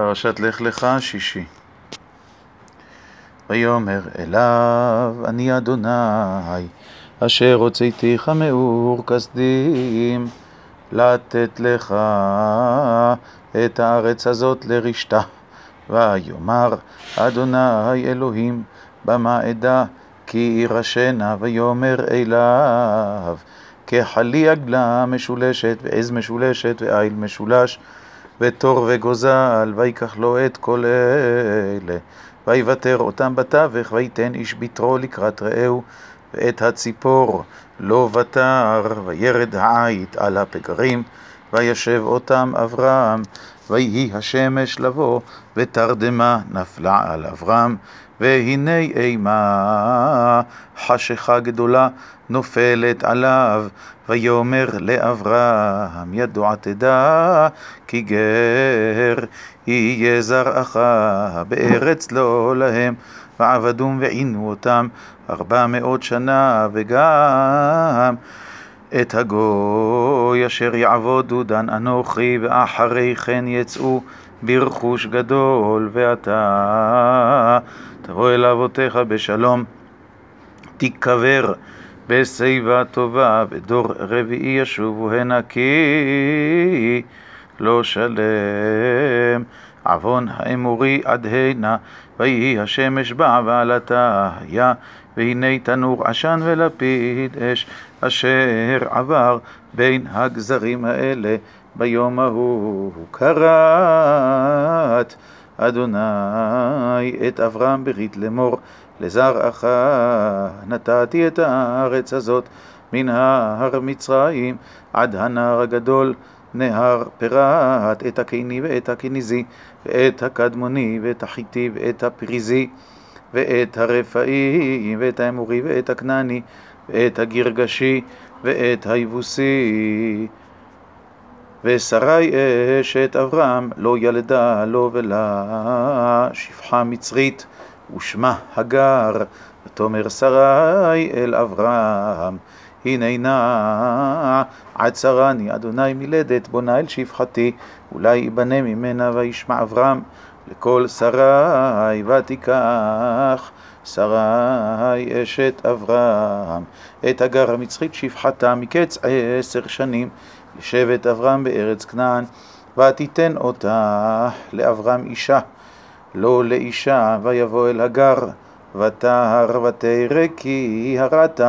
פרשת לך לך שישי. ויאמר אליו אני אדוני אשר הוצאתיך מאור כסדים לתת לך את הארץ הזאת לרשתה. ויאמר אדוני אלוהים במה אדע? כי ירשנה. ויאמר אליו כחלי עגלה משולשת ועז משולשת ועיל משולש ותור וגוזל, ויקח לו את כל אלה, ויוותר אותם בתווך, ויתן איש ביתרו לקראת רעהו, ואת הציפור לא ותר, וירד העית על הפגרים, וישב אותם אברהם, ויהי השמש לבוא, ותרדמה נפלה על אברהם, והנה אימה חשיכה גדולה נופלת עליו, ויאמר לאברהם ידוע תדע כי גר יהיה זרעך בארץ לא להם. ועבדום ועינו אותם ארבע מאות שנה וגם את הגוי אשר יעבודו דן אנוכי ואחרי כן יצאו ברכוש גדול ואתה תבוא אל אבותיך בשלום תיקבר בשיבה טובה, ודור רביעי ישובו הנה כי לא שלם. עוון האמורי עד הנה, ויהי השמש באה היה, והנה תנור עשן ולפיד אש, אשר עבר בין הגזרים האלה. ביום ההוא כרת אדוני את אברהם ברית לאמור לזרעך נתתי את הארץ הזאת מן ההר מצרים עד הנהר הגדול נהר פרת את הקיני ואת הכניזי ואת הקדמוני ואת החיטי ואת הפריזי ואת הרפאי ואת האמורי ואת הכנעני ואת הגרגשי ואת היבוסי. ושרי אשת אברהם לא ילדה לו ולה שפחה מצרית ושמה הגר, ותאמר שרי אל אברהם, הננה עצרני אדוני מלדת בונה אל שפחתי, אולי יבנה ממנה וישמע אברהם לכל שרי ותיקח שרי אשת אברהם את הגר המצחית שפחתה מקץ עשר שנים לשבט אברהם בארץ כנען ותיתן אותה לאברהם אישה לא לאישה, ויבוא אל הגר, ותהר ותרא כי הרעת,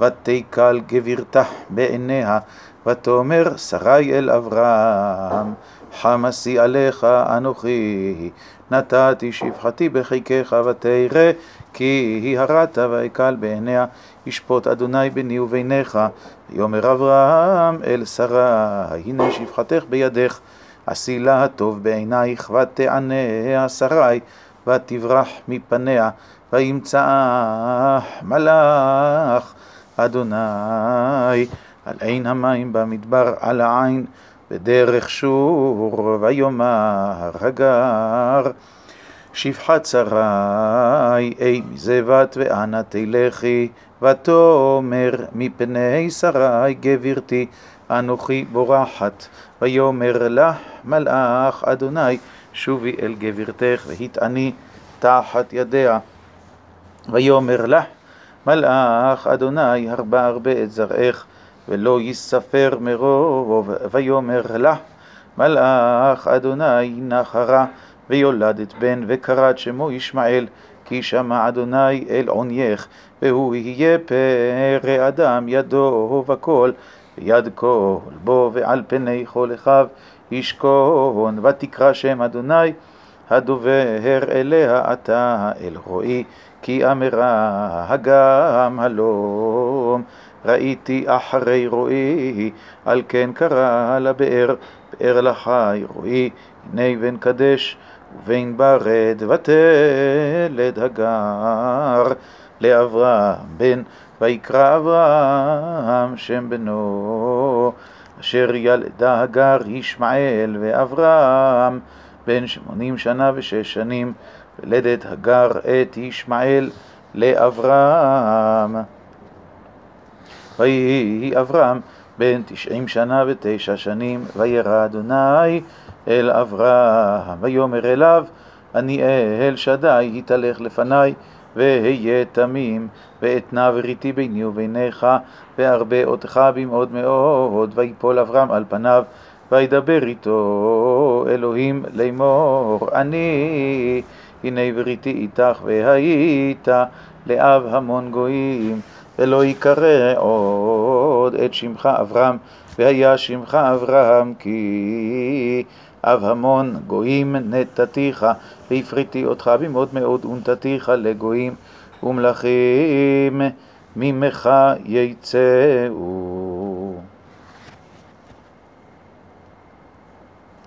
ותקל גבירתה בעיניה, ותאמר שרי אל אברהם, חמסי עליך אנוכי, נתתי שפחתי בחיקך ותרא כי הרעת ואקל בעיניה, ישפוט אדוני ביני וביניך. ויאמר אברהם אל שרה, הנה שפחתך בידך. עשי לה הטוב בעינייך, ותענה שרי, ותברח מפניה, וימצאה מלאך אדוני על עין המים במדבר על העין בדרך שור, ויאמר הגר שפחת שרי, אי מזבת ואנה תלכי, ותאמר מפני שרי גבירתי אנוכי בורחת, ויאמר לה מלאך אדוני שובי אל גבירתך והתעני תחת ידיה. ויאמר לה מלאך אדוני הרבה הרבה את זרעך ולא יספר מרוב ויאמר לה מלאך אדוני נחרה ויולדת בן וקראת שמו ישמעאל כי שמע אדוני אל עונייך והוא יהיה פרא אדם ידו וכל ויד כל בו ועל פני כל אחיו ישכון, ותקרא שם אדוני הדובר אליה אתה אל רועי, כי אמרה הגם הלום. ראיתי אחרי רועי, על כן קרא לבאר, באר לחי רועי, הנה בן קדש ובין ברד ותלד הגר. לאברהם בן ויקרא אברהם שם בנו, אשר ילדה הגר ישמעאל ואברהם בן שמונים שנה ושש שנים, ולדת הגר את ישמעאל לאברהם. ויהי אברהם בן תשעים שנה ותשע שנים, וירא אדוני אל אברהם, ויאמר אליו, אני אל שדי, התהלך לפניי, ואהיה תמים, ואתנה וריתי ביני וביניך, וארבה אותך במאוד מאוד, ויפול אברהם על פניו, וידבר איתו אלוהים לאמור, אני הנה בריתי איתך, והיית לאב המון גויים, ולא יקרא עוד את שמך אברהם, והיה שמך אברהם, כי אב המון גויים נתתיך, והפריתי אותך במאוד מאוד ונתתיך לגויים ומלכים ממך יצאו.